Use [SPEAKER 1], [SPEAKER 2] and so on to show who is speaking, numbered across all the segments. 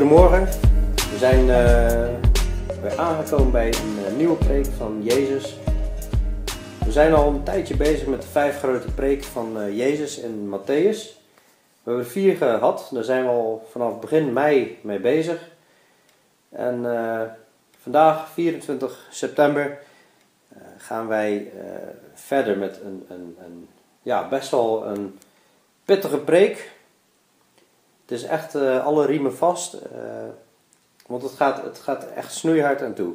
[SPEAKER 1] Goedemorgen. We zijn uh, weer aangekomen bij een uh, nieuwe preek van Jezus. We zijn al een tijdje bezig met de vijf grote preken van uh, Jezus in Matthäus. We hebben er vier gehad, daar zijn we al vanaf begin mei mee bezig. En vandaag, 24 september, gaan wij verder met een, een, een, ja, best wel een pittige preek. Het is echt uh, alle riemen vast. Uh, want het gaat, het gaat echt snoeihard aan toe.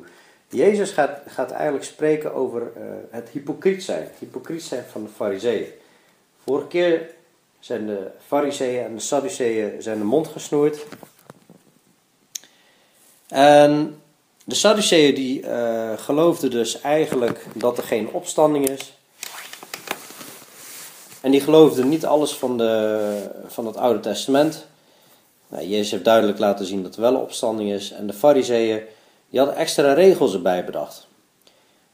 [SPEAKER 1] Jezus gaat, gaat eigenlijk spreken over uh, het hypocriet zijn. Hypocriet zijn van de fariseeën. Vorige keer zijn de fariseeën en de sadduceeën zijn de mond gesnoerd. En de sadduceeën die geloofden dus eigenlijk dat er geen opstanding is. En die geloofden niet alles van, de, van het Oude Testament. Nou, Jezus heeft duidelijk laten zien dat er wel opstanding is. En de fariseeën, die hadden extra regels erbij bedacht.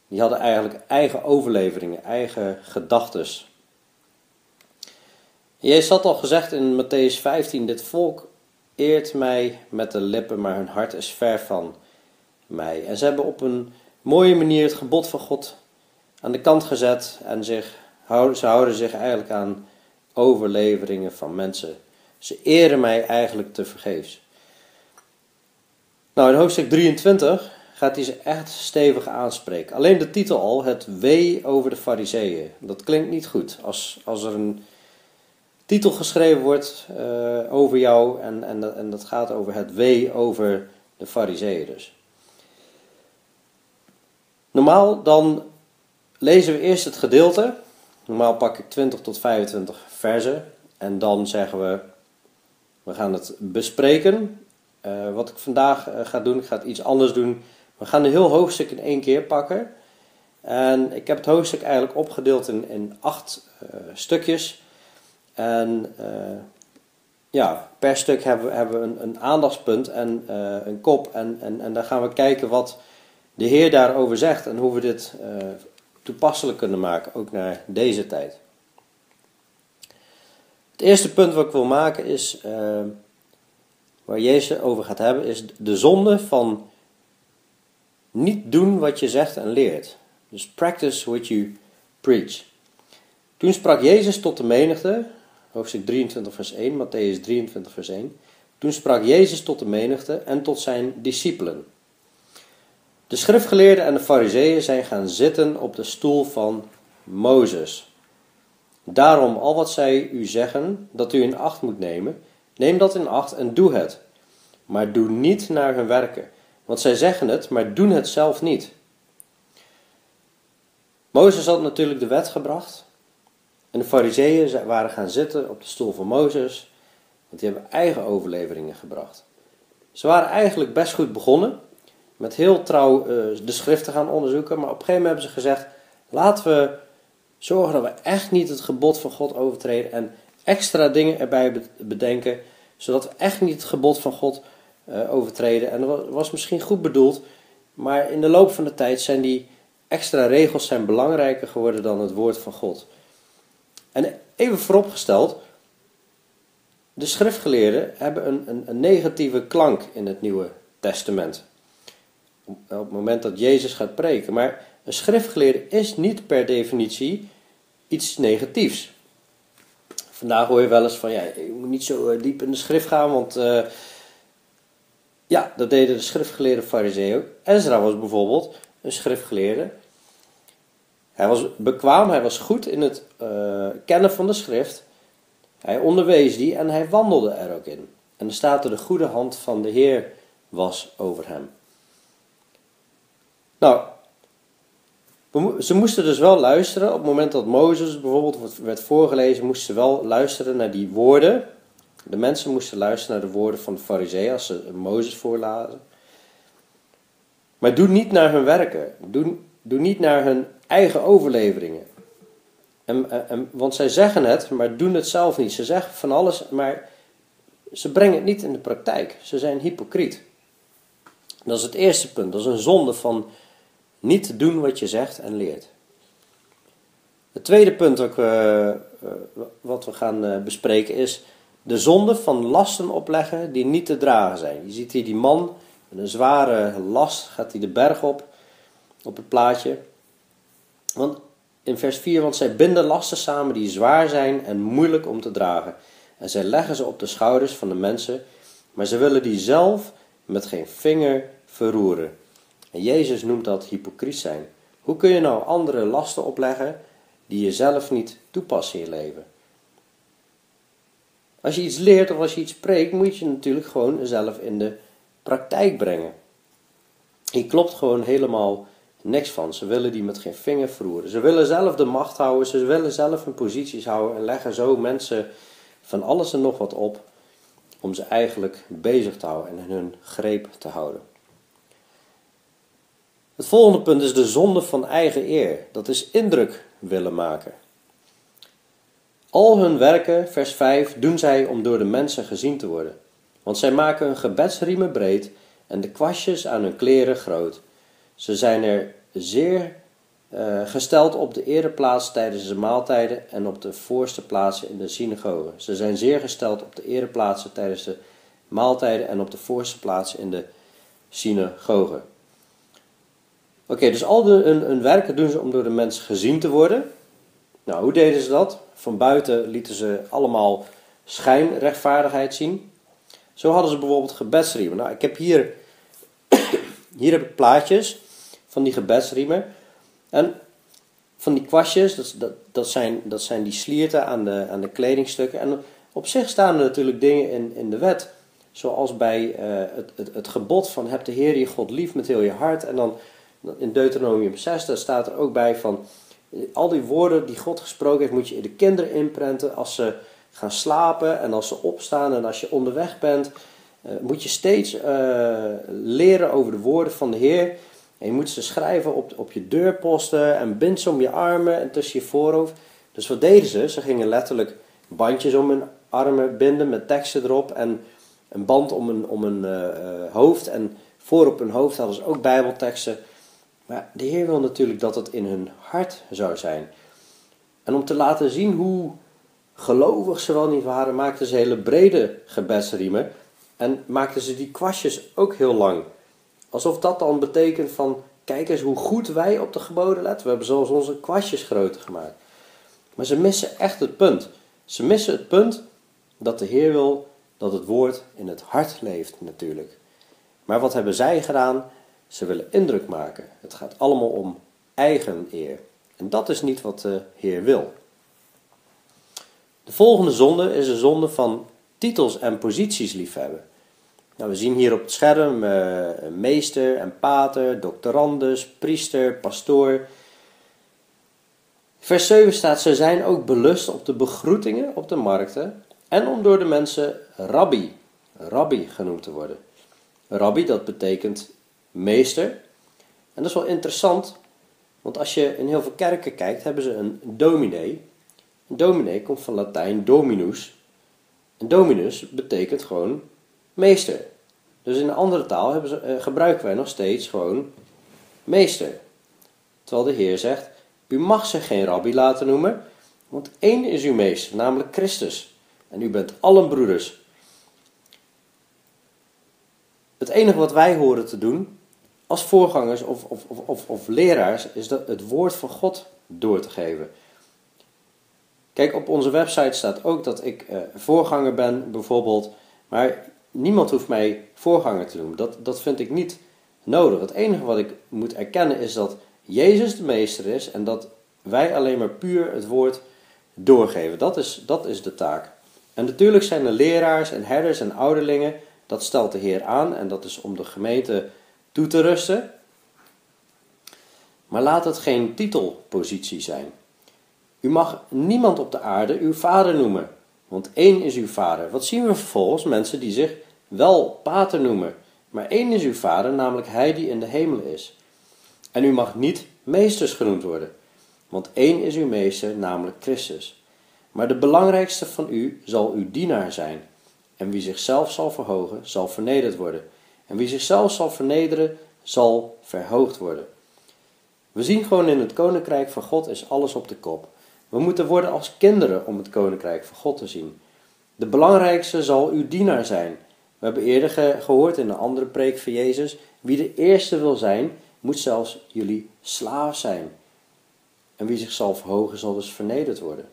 [SPEAKER 1] Die hadden eigenlijk eigen overleveringen, eigen gedachtes. Jezus had al gezegd in Matthäus 15, dit volk eert mij met de lippen, maar hun hart is ver van mij. En ze hebben op een mooie manier het gebod van God aan de kant gezet en zich, ze houden zich eigenlijk aan overleveringen van mensen ze eren mij eigenlijk te vergeefs. Nou, in hoofdstuk 23 gaat hij ze echt stevig aanspreken. Alleen de titel al, het wee over de fariseeën. Dat klinkt niet goed. Als, als er een titel geschreven wordt uh, over jou en, en, en dat gaat over het wee over de fariseeën dus. Normaal dan lezen we eerst het gedeelte. Normaal pak ik 20 tot 25 versen. En dan zeggen we we gaan het bespreken. Uh, wat ik vandaag uh, ga doen, ik ga het iets anders doen. We gaan een heel hoofdstuk in één keer pakken. En ik heb het hoofdstuk eigenlijk opgedeeld in, in acht uh, stukjes. En ja, per stuk hebben we, hebben we een, een aandachtspunt en een kop. En, en, en dan gaan we kijken wat de Heer daarover zegt en hoe we dit toepasselijk kunnen maken, ook naar deze tijd. Het eerste punt wat ik wil maken is, uh, waar Jezus over gaat hebben, is de zonde van niet doen wat je zegt en leert. Dus practice what you preach. Toen sprak Jezus tot de menigte, hoofdstuk 23 vers 1, Matthäus 23 vers 1. Toen sprak Jezus tot de menigte en tot zijn discipelen. De schriftgeleerden en de fariseeën zijn gaan zitten op de stoel van Mozes. Daarom, al wat zij u zeggen dat u in acht moet nemen, neem dat in acht en doe het. Maar doe niet naar hun werken, want zij zeggen het, maar doen het zelf niet. Mozes had natuurlijk de wet gebracht. En de fariseeën waren gaan zitten op de stoel van Mozes, want die hebben eigen overleveringen gebracht. Ze waren eigenlijk best goed begonnen, met heel trouw uh, de schriften gaan onderzoeken, maar op een gegeven moment hebben ze gezegd, laten we Zorgen dat we echt niet het gebod van God overtreden en extra dingen erbij bedenken, zodat we echt niet het gebod van God uh, overtreden. En dat was misschien goed bedoeld, maar in de loop van de tijd zijn die extra regels zijn belangrijker geworden dan het woord van God. En even vooropgesteld, de schriftgeleerden hebben een, een, een negatieve klank in het Nieuwe Testament. Op het moment dat Jezus gaat preken. Maar een schriftgeleerde is niet per definitie iets negatiefs. Vandaag hoor je wel eens van, ja, je moet niet zo eh, diep in de schrift gaan, want uh, ja, dat deden de schriftgeleerde fariseeën ook. Ezra was bijvoorbeeld een schriftgeleerde. Hij was bekwaam, hij was goed in het uh, kennen van de schrift. Hij onderwees die en hij wandelde er ook in. En er staat er de goede hand van de Heer was over hem. Nou, ze moesten dus wel luisteren. Op het moment dat Mozes bijvoorbeeld werd voorgelezen, moesten ze wel luisteren naar die woorden. De mensen moesten luisteren naar de woorden van de fariseeën als ze Mozes voorlazen. Maar doe niet naar hun werken. Doe, niet naar hun eigen overleveringen. En, en, want zij zeggen het, maar doen het zelf niet. Ze zeggen van alles, maar ze brengen het niet in de praktijk. Ze zijn hypocriet. Dat is het eerste punt. Dat is een zonde van niet doen wat je zegt en leert. Het tweede punt ook, uh, wat we gaan uh, bespreken is de zonde van lasten opleggen die niet te dragen zijn. Je ziet hier die man met een zware last, gaat hij de berg op, op het plaatje. Want in vers 4, want zij binden lasten samen die zwaar zijn en moeilijk om te dragen. En zij leggen ze op de schouders van de mensen, maar ze willen die zelf met geen vinger verroeren. En Jezus noemt dat hypocriet zijn. Hoe kun je nou andere lasten opleggen die je zelf niet toepast in je leven? Als je iets leert of als je iets spreekt, moet je natuurlijk gewoon zelf in de praktijk brengen. Hier klopt gewoon helemaal niks van. Ze willen die met geen vinger verroeren. Ze willen zelf de macht houden, ze willen zelf hun posities houden en leggen zo mensen van alles en nog wat op om ze eigenlijk bezig te houden en hun greep te houden. Het volgende punt is de zonde van eigen eer. Dat is indruk willen maken. Al hun werken, vers 5, doen zij om door de mensen gezien te worden. Want zij maken hun gebedsriemen breed en de kwastjes aan hun kleren groot. Ze zijn er zeer uh, gesteld op de ereplaats tijdens de maaltijden en op de voorste plaatsen in de synagogen. Ze zijn zeer gesteld op de ereplaatsen tijdens de maaltijden en op de voorste plaatsen in de synagogen. Oké, dus al hun, werken doen ze om door de mensen gezien te worden. Nou, hoe deden ze dat? Van buiten lieten ze allemaal schijnrechtvaardigheid zien. Zo hadden ze bijvoorbeeld gebedsriemen. Nou, ik heb hier, hier heb ik plaatjes van die gebedsriemen. En van die kwastjes, dat, dat, zijn, dat zijn die slierten aan de, aan de kledingstukken. En op zich staan er natuurlijk dingen in, in de wet. Zoals bij uh, het, het, het gebod van heb de Heer je God lief met heel je hart. En dan in Deuteronomium 6 daar staat er ook bij van al die woorden die God gesproken heeft moet je in de kinderen inprenten als ze gaan slapen en als ze opstaan en als je onderweg bent. Uh, moet je steeds uh, leren over de woorden van de Heer. En je moet ze schrijven op, op je deurposten en bind ze om je armen en tussen je voorhoofd. Dus wat deden ze? Ze gingen letterlijk bandjes om hun armen binden met teksten erop en een band om een, om uh, hoofd. En voor op hun hoofd hadden ze ook bijbelteksten. Maar de Heer wil natuurlijk dat het in hun hart zou zijn. En om te laten zien hoe gelovig ze wel niet waren, maakten ze hele brede gebedsriemen. En maakten ze die kwastjes ook heel lang. Alsof dat dan betekent van, kijk eens hoe goed wij op de geboden letten. We hebben zelfs onze kwastjes groter gemaakt. Maar ze missen echt het punt. Ze missen het punt dat de Heer wil dat het woord in het hart leeft natuurlijk. Maar wat hebben zij gedaan? Ze willen indruk maken. Het gaat allemaal om eigen eer. En dat is niet wat de Heer wil. De volgende zonde is de zonde van titels en posities liefhebben. Nou, we zien hier op het scherm uh, meester en pater, doctorandus, priester, pastoor. Vers 7 staat: Ze zijn ook belust op de begroetingen op de markten en om door de mensen rabbi, rabbi genoemd te worden. Rabbi, dat betekent meester. En dat is wel interessant, want als je in heel veel kerken kijkt, hebben ze een dominee. Dominee komt van Latijn dominus. En dominus betekent gewoon meester. Dus in een andere taal hebben ze, eh, gebruiken wij nog steeds gewoon meester. Terwijl de Heer zegt, u mag zich geen rabbi laten noemen, want één is uw meester, namelijk Christus. En u bent allen broeders. Het enige wat wij horen te doen, als voorgangers of, of, of, of, leraars is dat het woord van God door te geven. Kijk, op onze website staat ook dat ik uh, voorganger ben, bijvoorbeeld. Maar niemand hoeft mij voorganger te noemen. Dat, dat vind ik niet nodig. Het enige wat ik moet erkennen is dat Jezus de meester is en dat wij alleen maar puur het woord doorgeven. Dat is, dat is de taak. En natuurlijk zijn er leraars en herders en ouderlingen. Dat stelt de Heer aan en dat is om de gemeente toe te rusten. Maar laat het geen titelpositie zijn. U mag niemand op de aarde uw vader noemen, want één is uw vader. Wat zien we vervolgens? Mensen die zich wel pater noemen, maar één is uw vader, namelijk hij die in de hemel is. En u mag niet meesters genoemd worden, want één is uw meester, namelijk Christus. Maar de belangrijkste van u zal uw dienaar zijn. En wie zichzelf zal verhogen, zal vernederd worden. En wie zichzelf zal vernederen, zal verhoogd worden. We zien gewoon in het koninkrijk van God is alles op de kop. We moeten worden als kinderen om het koninkrijk van God te zien. De belangrijkste zal uw dienaar zijn. We hebben eerder gehoord in een andere preek van Jezus: wie de eerste wil zijn, moet zelfs jullie slaaf zijn. En wie zichzelf verhogen, zal dus vernederd worden.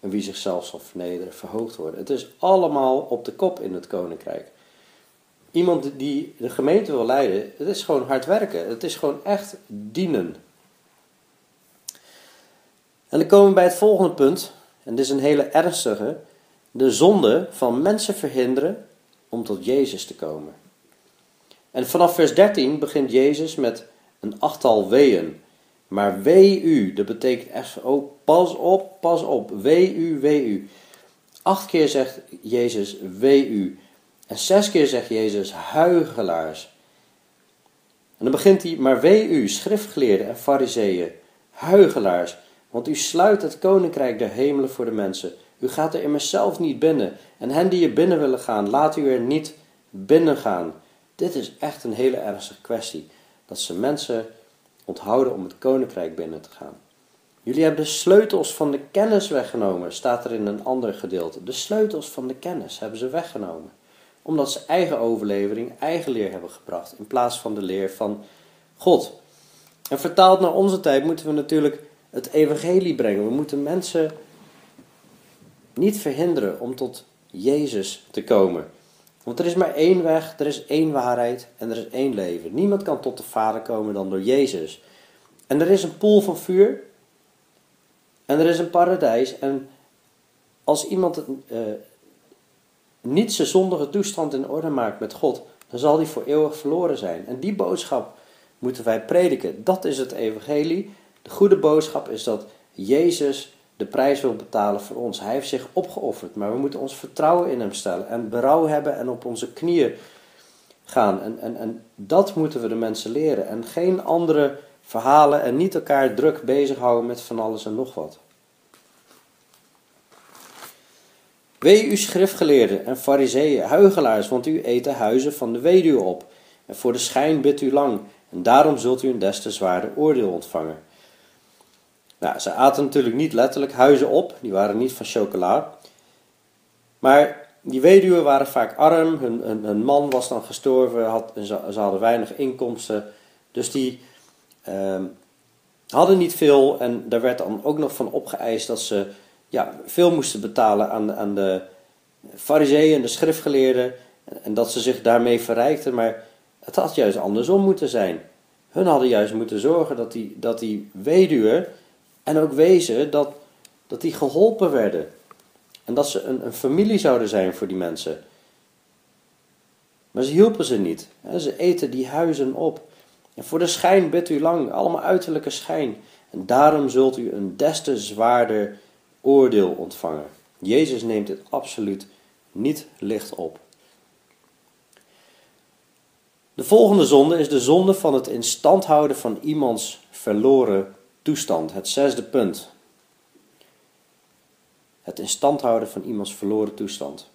[SPEAKER 1] En wie zichzelf zal vernederen, verhoogd worden. Het is allemaal op de kop in het koninkrijk. Iemand die de gemeente wil leiden, het is gewoon hard werken. Het is gewoon echt dienen. En dan komen we bij het volgende punt. En dit is een hele ernstige. De zonde van mensen verhinderen om tot Jezus te komen. En vanaf vers 13 begint Jezus met een achttal weeën. Maar wee u, dat betekent echt, oh pas op, pas op, wee u, wee u. Acht keer zegt Jezus wee u. En zes keer zegt Jezus huigelaars. En dan begint hij, maar wee u, schriftgeleerden en fariseeën, huigelaars, want u sluit het koninkrijk der hemelen voor de mensen. U gaat er immers zelf niet binnen. En hen die er binnen willen gaan, laat u er niet binnen gaan. Dit is echt een hele ernstige kwestie. Dat ze mensen onthouden om het koninkrijk binnen te gaan. Jullie hebben de sleutels van de kennis weggenomen, staat er in een ander gedeelte. De sleutels van de kennis hebben ze weggenomen. Omdat ze eigen overlevering, eigen leer hebben gebracht, in plaats van de leer van God. En vertaald naar onze tijd moeten we natuurlijk het evangelie brengen. We moeten mensen niet verhinderen om tot Jezus te komen. Want er is maar één weg, er is één waarheid en er is één leven. Niemand kan tot de Vader komen dan door Jezus. En er is een poel van vuur en er is een paradijs. En als iemand uh, niet zijn zondige toestand in orde maakt met God, dan zal die voor eeuwig verloren zijn. En die boodschap moeten wij prediken. Dat is het evangelie. De goede boodschap is dat Jezus de prijs wil betalen voor ons. Hij heeft zich opgeofferd, maar we moeten ons vertrouwen in hem stellen en berouw hebben en op onze knieën gaan. En, en, en dat moeten we de mensen leren. En geen andere verhalen en niet elkaar druk bezighouden met van alles en nog wat. Wee u schriftgeleerden en fariseeën, huigelaars, want u eet de huizen van de weduwe op. En voor de schijn bidt u lang, en daarom zult u een des te zwaarder oordeel ontvangen. Nou, ze aten natuurlijk niet letterlijk huizen op, die waren niet van chocola. Maar die weduwen waren vaak arm, hun, man was dan gestorven, had, ze, ze, hadden weinig inkomsten. Dus die ehm, hadden niet veel en daar werd dan ook nog van opgeëist dat ze ja, veel moesten betalen aan, aan de fariseeën en de schriftgeleerden. En dat ze zich daarmee verrijkten, maar het had juist andersom moeten zijn. Hun hadden juist moeten zorgen dat die, dat die weduwen en ook wezen dat, dat die geholpen werden. En dat ze een, een familie zouden zijn voor die mensen. Maar ze hielpen ze niet. Ze eten die huizen op. En voor de schijn bidt u lang, allemaal uiterlijke schijn. En daarom zult u een des te zwaarder oordeel ontvangen. Jezus neemt het absoluut niet licht op. De volgende zonde is de zonde van het in stand houden van iemands verloren toestand, het zesde punt. Het in stand houden van iemands verloren toestand.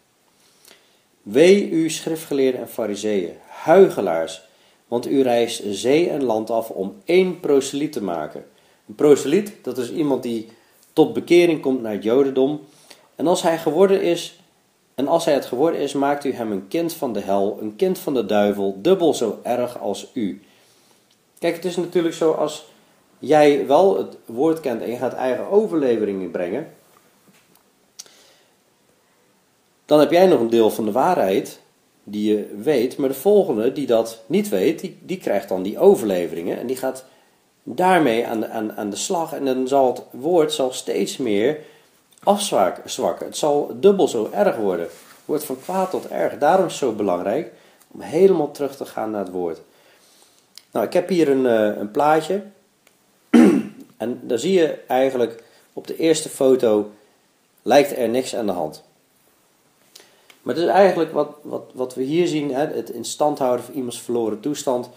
[SPEAKER 1] Wee u schriftgeleerden en fariseeën, huigelaars, want u reist zee en land af om één proseliet te maken. Een proseliet, dat is iemand die tot bekering komt naar het jodendom. En als hij geworden is, en als hij het geworden is, maakt u hem een kind van de hel, een kind van de duivel, dubbel zo erg als u. Kijk, het is natuurlijk zo als jij wel het woord kent en je gaat eigen overleveringen brengen, dan heb jij nog een deel van de waarheid die je weet, maar de volgende die dat niet weet, die, die krijgt dan die overleveringen en die gaat daarmee aan de, aan, aan de slag en dan zal het woord zal steeds meer afzwakken. Het zal dubbel zo erg worden. Het wordt van kwaad tot erg. Daarom is het zo belangrijk om helemaal terug te gaan naar het woord. Nou, ik heb hier een, eh, een plaatje. En dan zie je eigenlijk op de eerste foto lijkt er niks aan de hand. Maar het is eigenlijk wat, wat, wat we hier zien, hè, het in stand houden van iemands verloren toestand.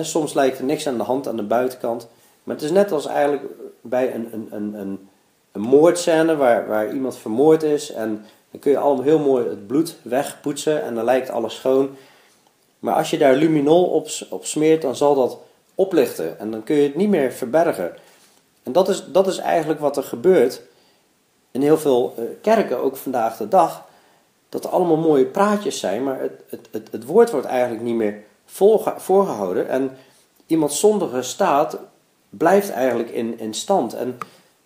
[SPEAKER 1] Soms lijkt er niks aan de hand aan de buitenkant. Maar het is net als eigenlijk bij een, een, een, een, een moordscène waar, waar iemand vermoord is. En dan kun je allemaal heel mooi het bloed wegpoetsen en dan lijkt alles schoon. Maar als je daar luminol op, op smeert, dan zal dat oplichten. En dan kun je het niet meer verbergen. En dat is, dat is eigenlijk wat er gebeurt in heel veel eh, kerken, ook vandaag de dag. dat allemaal mooie praatjes zijn, maar het, het, het, het woord wordt eigenlijk niet meer voorgehouden. En iemand zondige staat blijft eigenlijk in, in stand. En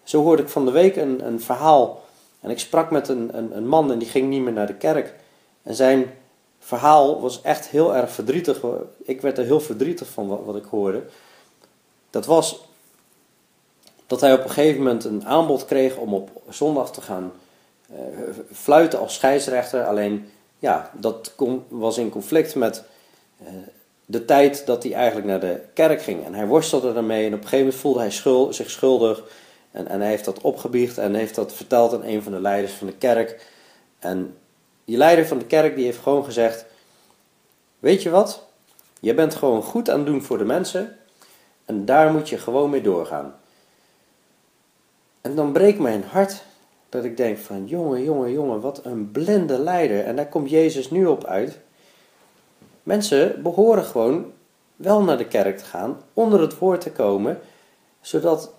[SPEAKER 1] zo hoorde ik van de week een, een verhaal. En ik sprak met een, een, een man en die ging niet meer naar de kerk. En zijn verhaal was echt heel erg verdrietig. Ik werd er heel verdrietig van wat, wat ik hoorde. Dat was dat hij op een gegeven moment een aanbod kreeg om op zondag te gaan uh, fluiten als scheidsrechter. Alleen, ja, dat was in conflict met uh, de tijd dat hij eigenlijk naar de kerk ging. En hij worstelde daarmee en op een gegeven moment voelde hij schuld, zich schuldig. En, en hij heeft dat opgebiecht en heeft dat verteld aan een van de leiders van de kerk. En die leider van de kerk die heeft gewoon gezegd: Weet je wat? Je bent gewoon goed aan het doen voor de mensen. En daar moet je gewoon mee doorgaan. En dan breekt mijn hart dat ik denk van jongen, jongen, jongen, wat een blinde leider. En daar komt Jezus nu op uit. Mensen behoren gewoon wel naar de kerk te gaan, onder het woord te komen, zodat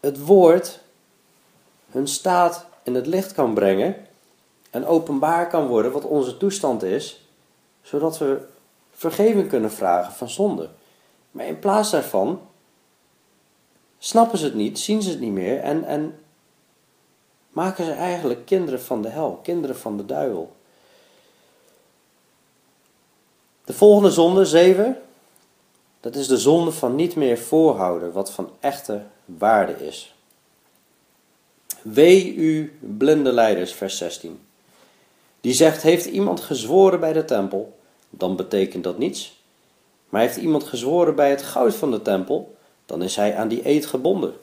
[SPEAKER 1] het woord hun staat in het licht kan brengen en openbaar kan worden wat onze toestand is, zodat we vergeving kunnen vragen van zonde. Maar in plaats daarvan snappen ze het niet, zien ze het niet meer en, en maken ze eigenlijk kinderen van de hel, kinderen van de duivel. De volgende zonde, 7, dat is de zonde van niet meer voorhouden wat van echte waarde is. Wee u blinde leiders, vers 16. Die zegt, heeft iemand gezworen bij de tempel, dan betekent dat niets. Maar heeft iemand gezworen bij het goud van de tempel, dan is hij aan die eed gebonden.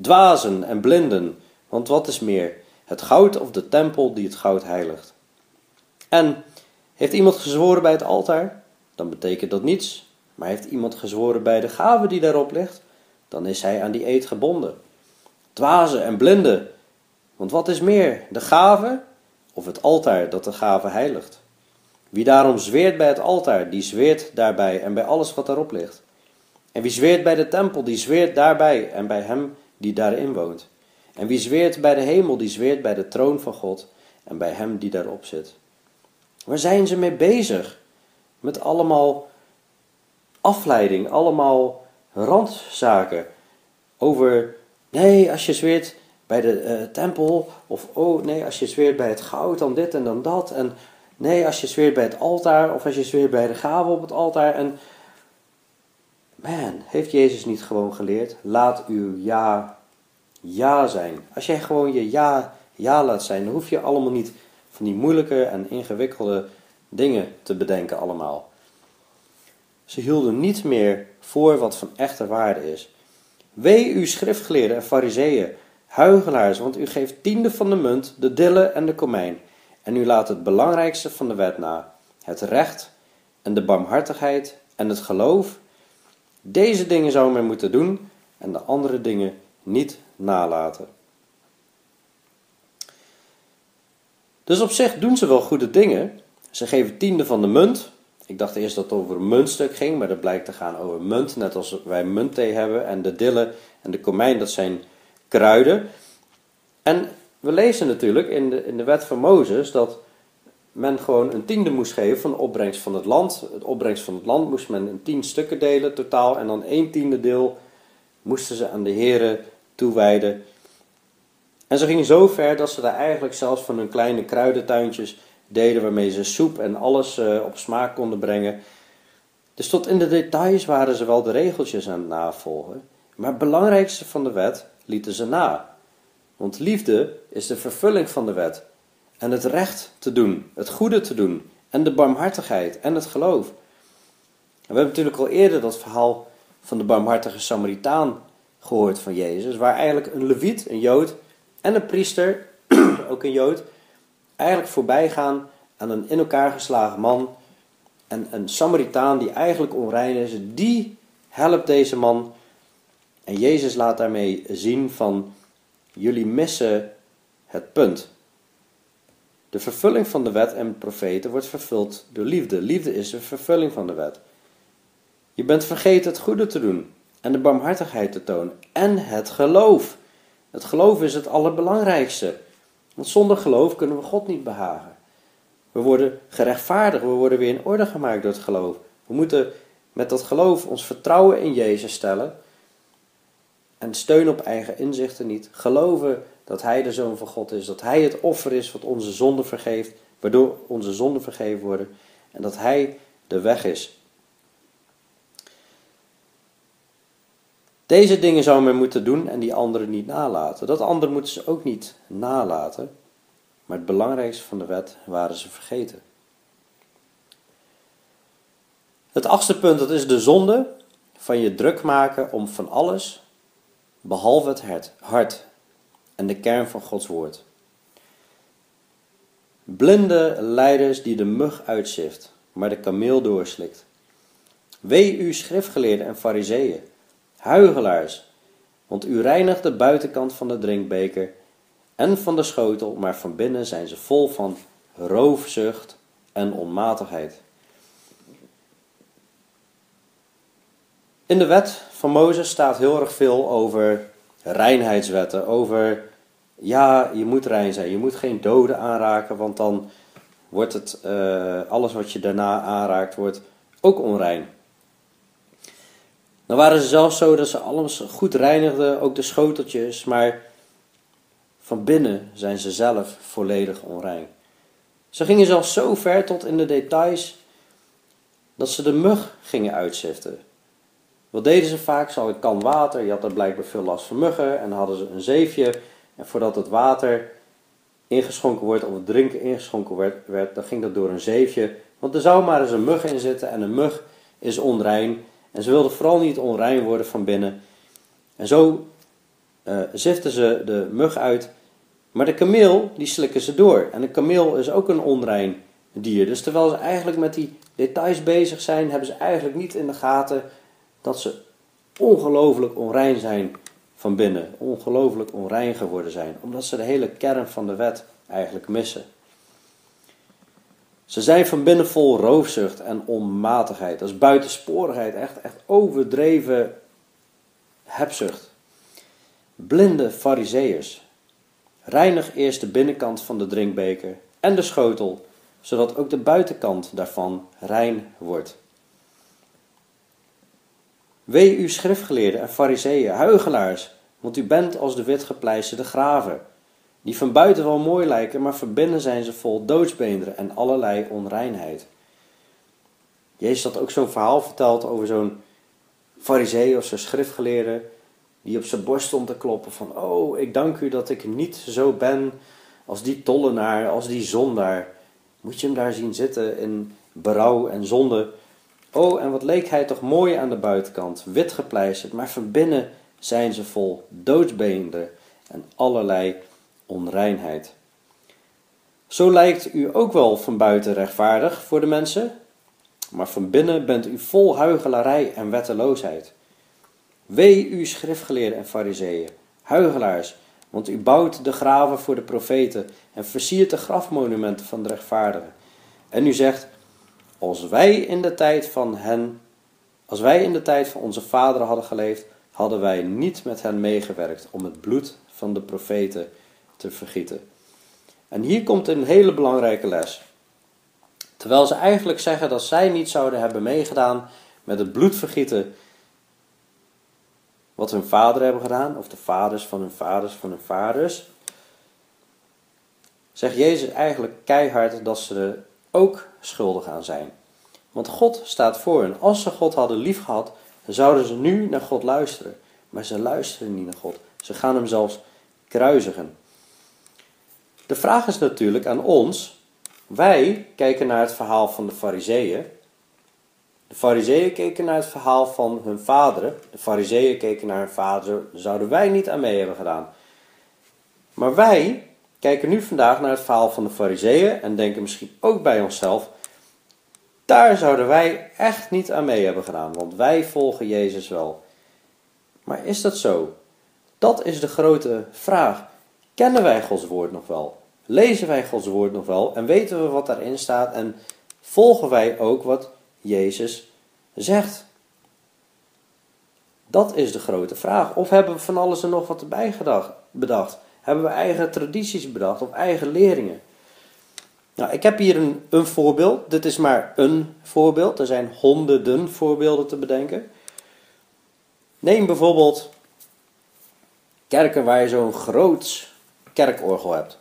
[SPEAKER 1] Dwazen en blinden, want wat is meer, het goud of de tempel die het goud heiligt? En heeft iemand gezworen bij het altaar, dan betekent dat niets. Maar heeft iemand gezworen bij de gave die daarop ligt, dan is hij aan die eed gebonden. Dwazen en blinden, want wat is meer, de gave of het altaar dat de gave heiligt? Wie daarom zweert bij het altaar, die zweert daarbij en bij alles wat daarop ligt. En wie zweert bij de tempel, die zweert daarbij en bij hem die daarin woont. En wie zweert bij de hemel, die zweert bij de troon van God en bij hem die daarop zit. Waar zijn ze mee bezig? Met allemaal afleiding, allemaal randzaken. Over, nee, als je zweert bij de uh, tempel, of oh nee, als je zweert bij het goud, dan dit en dan dat. En nee, als je zweert bij het altaar, of als je zweert bij de gave op het altaar. En man, heeft Jezus niet gewoon geleerd? Laat uw ja, ja zijn. Als jij gewoon je ja, ja laat zijn, dan hoef je allemaal niet van die moeilijke en ingewikkelde dingen te bedenken allemaal. Ze hielden niet meer voor wat van echte waarde is. Wee u schriftgeleerden en fariseeën, huigelaars, want u geeft tiende van de munt, de dille en de komijn. En u laat het belangrijkste van de wet na, het recht en de barmhartigheid en het geloof. Deze dingen zou men moeten doen en de andere dingen niet nalaten. Dus op zich doen ze wel goede dingen. Ze geven tiende van de munt. Ik dacht eerst dat het over een muntstuk ging, maar dat blijkt te gaan over munt. Net als wij muntthee hebben. En de dille en de komijn, dat zijn kruiden. En we lezen natuurlijk in de, in de wet van Mozes dat men gewoon een tiende moest geven van de opbrengst van het land. Het opbrengst van het land moest men in tien stukken delen totaal. En dan één tiende deel moesten ze aan de heren toewijden. En ze gingen zo ver dat ze daar eigenlijk zelfs van hun kleine kruidentuintjes deden waarmee ze soep en alles uh, op smaak konden brengen. Dus tot in de details waren ze wel de regeltjes aan het navolgen, maar het belangrijkste van de wet lieten ze na. Want liefde is de vervulling van de wet en het recht te doen, het goede te doen en de barmhartigheid en het geloof. We hebben natuurlijk al eerder dat verhaal van de barmhartige Samaritaan gehoord van Jezus, waar eigenlijk een leviet, een jood, en een priester, ook een jood, eigenlijk voorbij gaan aan een in elkaar geslagen man. En een Samaritaan die eigenlijk onrein is, die helpt deze man. En Jezus laat daarmee zien van, jullie missen het punt. De vervulling van de wet en profeten wordt vervuld door liefde. Liefde is de vervulling van de wet. Je bent vergeten het goede te doen en de barmhartigheid te tonen en het geloof. Het geloof is het allerbelangrijkste. Want zonder geloof kunnen we God niet behagen. We worden gerechtvaardigd, we worden weer in orde gemaakt door het geloof. We moeten met dat geloof ons vertrouwen in Jezus stellen en steun op eigen inzichten niet. Geloven dat Hij de Zoon van God is, dat Hij het offer is wat onze zonden vergeeft, waardoor onze zonden vergeven worden en dat Hij de weg is. Deze dingen zou men moeten doen en die anderen niet nalaten. Dat andere moeten ze ook niet nalaten. Maar het belangrijkste van de wet waren ze vergeten. Het achtste punt, dat is de zonde van je druk maken om van alles, behalve het hart en de kern van Gods woord. Blinde leiders die de mug uitzift, maar de kameel doorslikt. Wee u schriftgeleerden en fariseeën, huigelaars, want u reinigt de buitenkant van de drinkbeker en van de schotel, maar van binnen zijn ze vol van roofzucht en onmatigheid. In de wet van Mozes staat heel erg veel over reinheidswetten, over ja, je moet rein zijn, je moet geen doden aanraken, want dan wordt het, uh, alles wat je daarna aanraakt, wordt ook onrein. Dan waren ze zelfs zo dat ze alles goed reinigden, ook de schoteltjes, maar van binnen zijn ze zelf volledig onrein. Ze gingen zelfs zo ver tot in de details dat ze de mug gingen uitziften. Wat deden ze vaak? Ze hadden kan water, je had er blijkbaar veel last van muggen en hadden ze een zeefje. En voordat het water ingeschonken wordt of het drinken ingeschonken werd, werd, dan ging dat door een zeefje. Want er zou maar eens een mug in zitten en een mug is onrein. En ze wilden vooral niet onrein worden van binnen. En zo uh, ziften ze de mug uit. Maar de kameel, die slikken ze door. En een kameel is ook een onrein dier. Dus terwijl ze eigenlijk met die details bezig zijn, hebben ze eigenlijk niet in de gaten dat ze ongelooflijk onrein zijn van binnen. Ongelooflijk onrein geworden zijn. Omdat ze de hele kern van de wet eigenlijk missen. Ze zijn van binnen vol roofzucht en onmatigheid. Dat is buitensporigheid, echt, echt overdreven hebzucht. Blinde fariseeërs. Reinig eerst de binnenkant van de drinkbeker en de schotel, zodat ook de buitenkant daarvan rein wordt. Wee u schriftgeleerden en fariseeën, huigelaars, want u bent als de witgepleisterde graven die van buiten wel mooi lijken, maar van binnen zijn ze vol doodsbeenderen en allerlei onreinheid. Jezus had ook zo'n verhaal verteld over zo'n farisee of zo'n schriftgeleerde, die op zijn borst stond te kloppen van, oh, ik dank u dat ik niet zo ben als die tollenaar, als die zondaar. Moet je hem daar zien zitten in berouw en zonde. Oh, en wat leek hij toch mooi aan de buitenkant, wit gepleisterd, maar van binnen zijn ze vol doodsbeenderen en allerlei onreinheid. Zo lijkt u ook wel van buiten rechtvaardig voor de mensen, maar van binnen bent u vol huigelarij en wetteloosheid. Wee u schriftgeleerden en fariseeën, huigelaars, want u bouwt de graven voor de profeten en versiert de grafmonumenten van de rechtvaardigen. En u zegt, als wij in de tijd van hen, als wij in de tijd van onze vaderen hadden geleefd, hadden wij niet met hen meegewerkt om het bloed van de profeten te vergieten. En hier komt een hele belangrijke les. Terwijl ze eigenlijk zeggen dat zij niet zouden hebben meegedaan met het bloedvergieten wat hun vader hebben gedaan, of de vaders van hun vaders van hun vaders, zegt Jezus eigenlijk keihard dat ze er ook schuldig aan zijn. Want God staat voor hen. Als ze God hadden lief gehad, dan zouden ze nu naar God luisteren. Maar ze luisteren niet naar God. Ze gaan hem zelfs kruisigen. De vraag is natuurlijk aan ons. Wij kijken naar het verhaal van de Fariseeën. De Fariseeën keken naar het verhaal van hun vaderen. De Fariseeën keken naar hun vader. Zouden wij niet aan mee hebben gedaan. Maar wij kijken nu vandaag naar het verhaal van de Fariseeën en denken misschien ook bij onszelf: daar zouden wij echt niet aan mee hebben gedaan, want wij volgen Jezus wel. Maar is dat zo? Dat is de grote vraag. Kennen wij Gods woord nog wel? Lezen wij Gods woord nog wel? En weten we wat daarin staat? En volgen wij ook wat Jezus zegt? Dat is de grote vraag. Of hebben we van alles en nog wat erbij gedacht, bedacht? Hebben we eigen tradities bedacht of eigen leringen? Nou, ik heb hier een, een voorbeeld. Dit is maar een voorbeeld. Er zijn honderden voorbeelden te bedenken. Neem bijvoorbeeld kerken waar je zo'n groot kerkorgel hebt.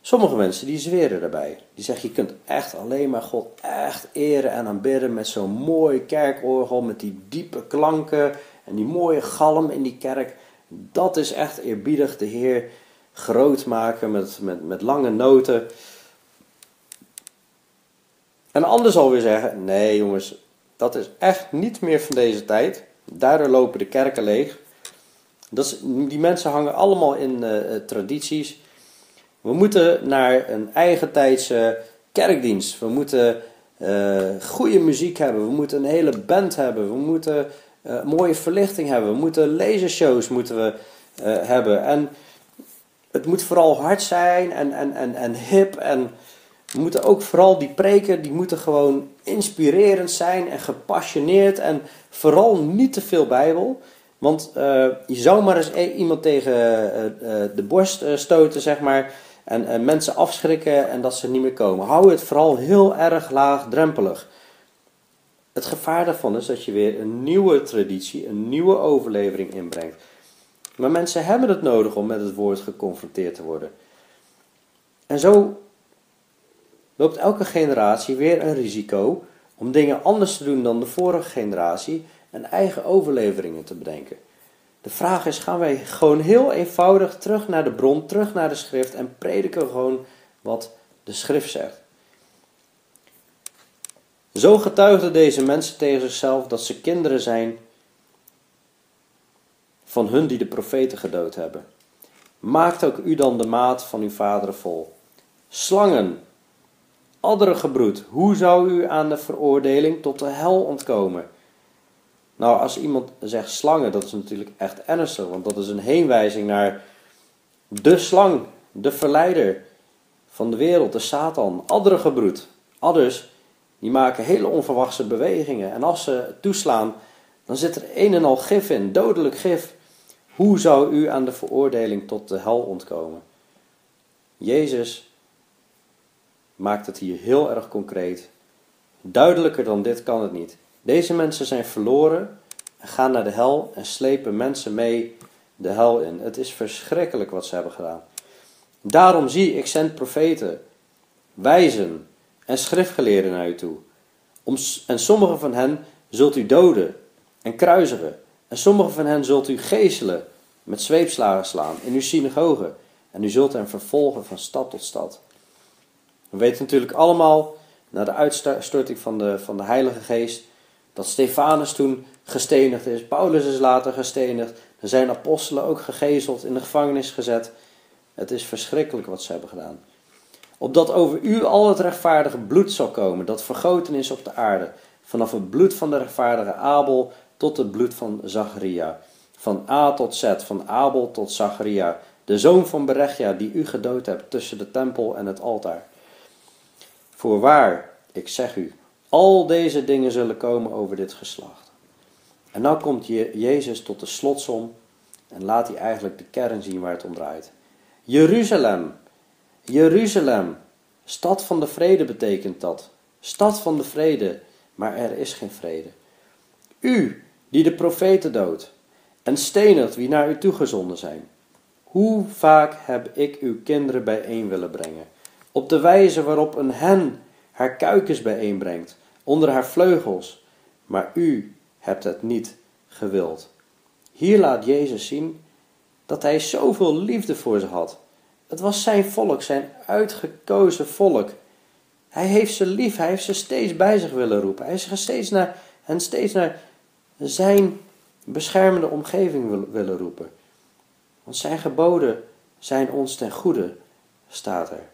[SPEAKER 1] Sommige mensen die zweren daarbij. Die zeggen je kunt echt alleen maar God echt eren en aanbidden met zo'n mooi kerkorgel. Met die diepe klanken en die mooie galm in die kerk. Dat is echt eerbiedig de Heer groot maken met, met, met lange noten. En anders alweer zeggen, nee jongens, dat is echt niet meer van deze tijd. Daardoor lopen de kerken leeg. Die mensen hangen allemaal in uh, tradities. We moeten naar een eigen tijdse kerkdienst. We moeten uh, goede muziek hebben. We moeten een hele band hebben. We moeten mooie verlichting hebben. We moeten lasershows moeten we, hebben. En het moet vooral hard zijn en, en, en, en hip. En we moeten ook vooral die preken, die moeten gewoon inspirerend zijn en gepassioneerd. En vooral niet te veel Bijbel. Want uh, je zou maar eens e- iemand tegen uh, uh, de borst stoten, zeg maar. En mensen afschrikken en dat ze niet meer komen. Hou het vooral heel erg laagdrempelig. Het gevaar daarvan is dat je weer een nieuwe traditie, een nieuwe overlevering inbrengt. Maar mensen hebben het nodig om met het woord geconfronteerd te worden. En zo loopt elke generatie weer een risico om dingen anders te doen dan de vorige generatie en eigen overleveringen te bedenken. De vraag is: gaan wij gewoon heel eenvoudig terug naar de bron, terug naar de schrift en prediken gewoon wat de schrift zegt? Zo getuigden deze mensen tegen zichzelf dat ze kinderen zijn van hun die de profeten gedood hebben. Maakt ook u dan de maat van uw vaderen vol. Slangen, adderengebroed, hoe zou u aan de veroordeling tot de hel ontkomen? Nou, als iemand zegt slangen, dat is natuurlijk echt ernstig, want dat is een heenwijzing naar de slang, de verleider van de wereld, de Satan, adderengebroed. Adders, die maken hele onverwachte bewegingen en als ze toeslaan, dan zit er een en al gif in, dodelijk gif. Hoe zou u aan de veroordeling tot de hel ontkomen? Jezus maakt het hier heel erg concreet. Duidelijker dan dit kan het niet. Deze mensen zijn verloren en gaan naar de hel en slepen mensen mee de hel in. Het is verschrikkelijk wat ze hebben gedaan. Daarom zie ik zend profeten, wijzen en schriftgeleerden naar u toe. Om, en sommige van hen zult u doden en kruisigen en sommige van hen zult u geeselen, met zweepslagen slaan in uw synagogen. En u zult hen vervolgen van stad tot stad. We weten natuurlijk allemaal, na de uitstorting van de, van de Heilige Geest, dat Stefanus toen gestenigd is. Paulus is later gestenigd. Er zijn apostelen ook gegezeld, in de gevangenis gezet. Het is verschrikkelijk wat ze hebben gedaan. Opdat over u al het rechtvaardige bloed zal komen, dat vergoten is op de aarde. Vanaf het bloed van de rechtvaardige Abel tot het bloed van Zacharia. Van A tot Z, van Abel tot Zacharia, de zoon van Berechia, die u gedood hebt tussen de tempel en het altaar. Voorwaar, ik zeg u, al deze dingen zullen komen over dit geslacht. En nou komt Jezus tot de slotsom en laat hij eigenlijk de kern zien waar het om draait. Jeruzalem, Jeruzalem, stad van de vrede betekent dat. Stad van de vrede, maar er is geen vrede. U, die de profeten doodt en stenigt wie naar u toegezonden zijn. Hoe vaak heb ik uw kinderen bijeen willen brengen, op de wijze waarop een hen haar kuikens bijeenbrengt, onder haar vleugels, maar u hebt het niet gewild. Hier laat Jezus zien dat hij zoveel liefde voor ze had. Het was zijn volk, zijn uitgekozen volk. Hij heeft ze lief, hij heeft ze steeds bij zich willen roepen. Hij is steeds naar, hen steeds naar zijn beschermende omgeving willen roepen. Want zijn geboden zijn ons ten goede, staat er.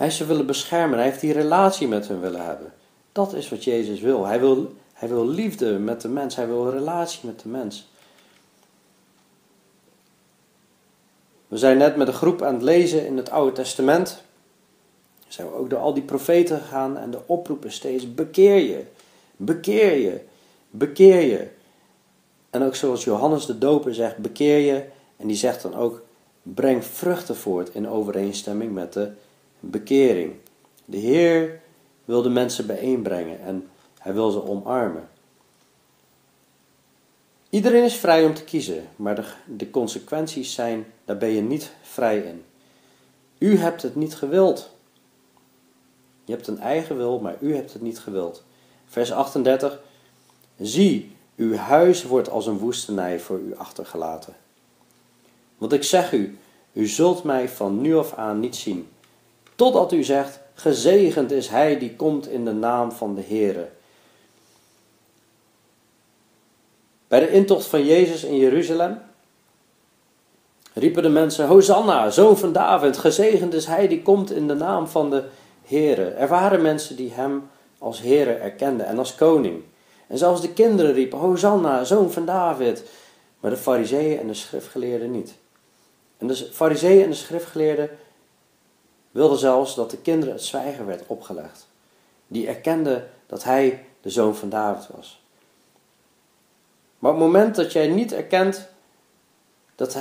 [SPEAKER 1] Hij ze willen beschermen, hij heeft die relatie met hen willen hebben. Dat is wat Jezus wil. Hij wil, hij wil liefde met de mens, hij wil een relatie met de mens. We zijn net met een groep aan het lezen in het Oude Testament. Zijn we ook door al die profeten gegaan en de oproep is steeds: bekeer je, bekeer je, bekeer je. En ook zoals Johannes de Doper zegt, bekeer je. En die zegt dan ook, Breng vruchten voort in overeenstemming met de bekering. De Heer wil de mensen bijeenbrengen en hij wil ze omarmen. Iedereen is vrij om te kiezen, maar de, de consequenties zijn, daar ben je niet vrij in. U hebt het niet gewild. Je hebt een eigen wil, maar u hebt het niet gewild. Vers 38. Zie, uw huis wordt als een woestenij voor u achtergelaten. Want ik zeg u, u zult mij van nu af aan niet zien, totdat u zegt, gezegend is hij die komt in de naam van de Heere. Bij de intocht van Jezus in Jeruzalem riepen de mensen, Hosanna, zoon van David, gezegend is hij die komt in de naam van de Heere. Er waren mensen die hem als Heere erkenden en als koning. En zelfs de kinderen riepen, Hosanna, zoon van David. Maar de fariseeën en de schriftgeleerden niet. En de fariseeën en de schriftgeleerden wilden zelfs dat de kinderen het zwijgen werd opgelegd. Die erkenden dat hij de zoon van David was. Maar op het moment dat jij niet erkent dat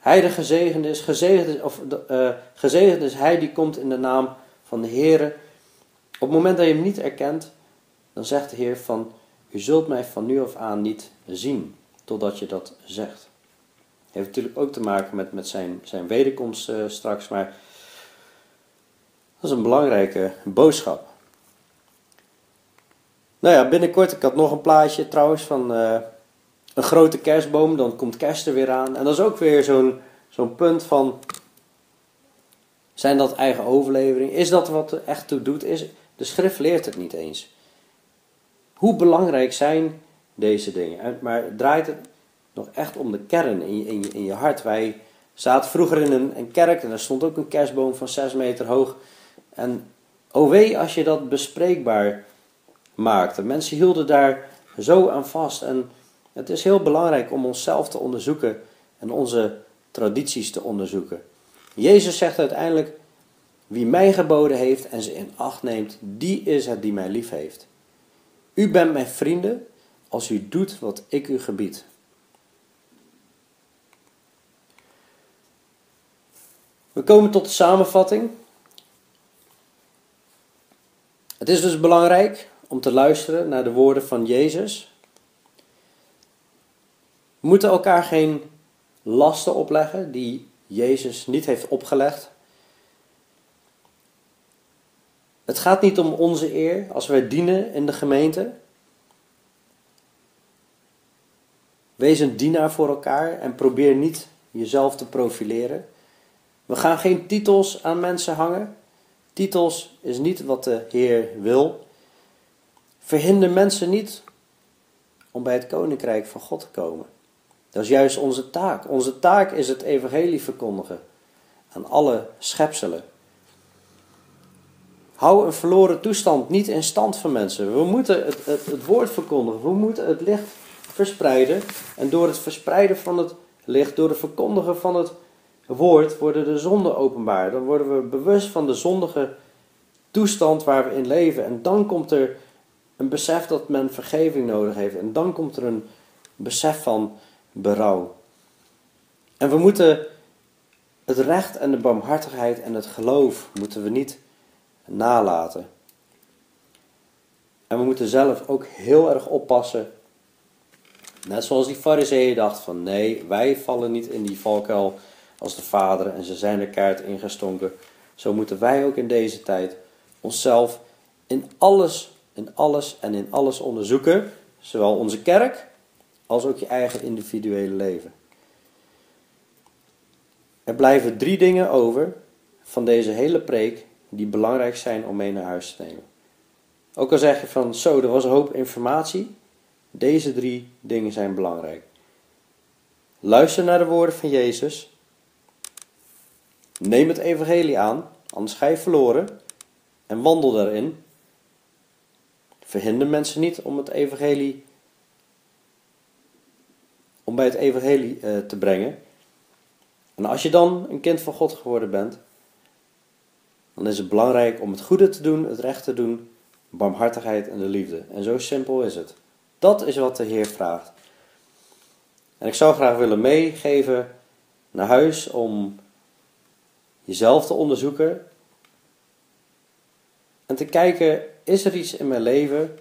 [SPEAKER 1] hij de gezegende is, gezegend is, of, uh, gezegend is hij die komt in de naam van de Heer. Op het moment dat je hem niet erkent, dan zegt de Heer van, u zult mij van nu af aan niet zien, totdat je dat zegt. Heeft natuurlijk ook te maken met, met zijn, zijn wederkomst uh, straks, maar dat is een belangrijke boodschap. Nou ja, binnenkort, ik had nog een plaatje trouwens van uh, een grote kerstboom, dan komt kerst er weer aan. En dat is ook weer zo'n zo'n punt van, zijn dat eigen overlevering? Is dat wat er echt toe doet? Is, de schrift leert het niet eens. Hoe belangrijk zijn deze dingen? Maar draait het nog echt om de kern in je, in je, in je hart? Wij zaten vroeger in een, een kerk en daar stond ook een kerstboom van 6 meter hoog. En oh wee als je dat bespreekbaar maakte. Mensen hielden daar zo aan vast. En het is heel belangrijk om onszelf te onderzoeken en onze tradities te onderzoeken. Jezus zegt uiteindelijk: Wie mij geboden heeft en ze in acht neemt, die is het die mij lief heeft. U bent mijn vrienden als u doet wat ik u gebied. We komen tot de samenvatting. Het is dus belangrijk om te luisteren naar de woorden van Jezus. We moeten elkaar geen lasten opleggen die Jezus niet heeft opgelegd. Het gaat niet om onze eer als wij dienen in de gemeente. Wees een dienaar voor elkaar en probeer niet jezelf te profileren. We gaan geen titels aan mensen hangen. Titels is niet wat de Heer wil. Verhinder mensen niet om bij het koninkrijk van God te komen. Dat is juist onze taak. Onze taak is het evangelie verkondigen aan alle schepselen. Hou een verloren toestand niet in stand van mensen. We moeten het, het, het woord verkondigen. We moeten het licht verspreiden. En door het verspreiden van het licht, door het verkondigen van het woord, worden de zonden openbaar. Dan worden we bewust van de zondige toestand waar we in leven. En dan komt er een besef dat men vergeving nodig heeft. En dan komt er een besef van berouw. En we moeten het recht en de barmhartigheid en het geloof moeten we niet nalaten. En we moeten zelf ook heel erg oppassen. Net zoals die fariseeën dachten van nee, wij vallen niet in die valkuil als de vader en ze zijn er kaart ingestonken. Zo moeten wij ook in deze tijd onszelf in alles, in alles en in alles onderzoeken. Zowel onze kerk als ook je eigen individuele leven. Er blijven drie dingen over van deze hele preek die belangrijk zijn om mee naar huis te nemen. Ook al zeg je van zo, er was een hoop informatie, deze drie dingen zijn belangrijk. Luister naar de woorden van Jezus. Neem het evangelie aan, anders ga je verloren. En wandel daarin. Verhinder mensen niet om het evangelie om bij het evangelie uh, te brengen. En als je dan een kind van God geworden bent, dan is het belangrijk om het goede te doen, het recht te doen, barmhartigheid en de liefde. En zo simpel is het. Dat is wat de Heer vraagt. En ik zou graag willen meegeven naar huis om jezelf te onderzoeken en te kijken, is er iets in mijn leven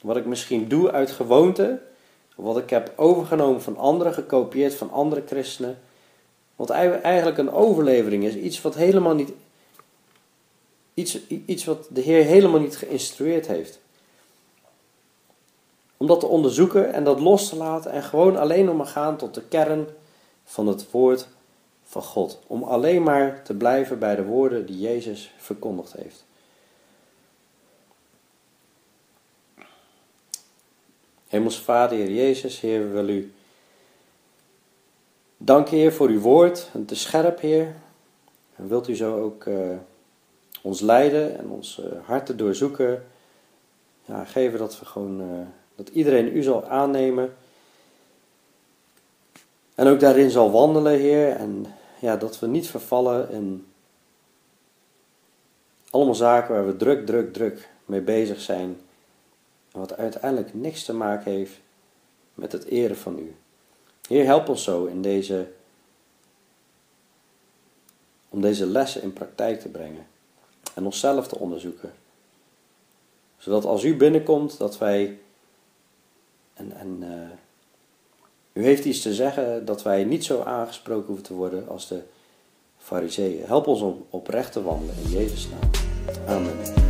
[SPEAKER 1] wat ik misschien doe uit gewoonte, wat ik heb overgenomen van anderen, gekopieerd van andere christenen, wat eigenlijk een overlevering is, iets wat helemaal niet, iets, iets wat de Heer helemaal niet geïnstrueerd heeft. Om dat te onderzoeken en dat los te laten en gewoon alleen om te gaan tot de kern van het woord van God. Om alleen maar te blijven bij de woorden die Jezus verkondigd heeft. Hemels Vader, Heer Jezus, Heer, we willen u danken, Heer, voor uw woord. Het is scherp, Heer. En wilt u zo ook uh, ons leiden en ons uh, harten doorzoeken. Ja, geven dat we gewoon, uh, dat iedereen u zal aannemen. En ook daarin zal wandelen, Heer. En ja, dat we niet vervallen in allemaal zaken waar we druk, druk, druk mee bezig zijn. Wat uiteindelijk niks te maken heeft met het eren van u. Heer, help ons zo in deze, om deze lessen in praktijk te brengen. En onszelf te onderzoeken. Zodat als u binnenkomt, dat wij. En, en uh, u heeft iets te zeggen dat wij niet zo aangesproken hoeven te worden als de Fariseeën. Help ons om oprecht te wandelen in Jezus' naam. Amen.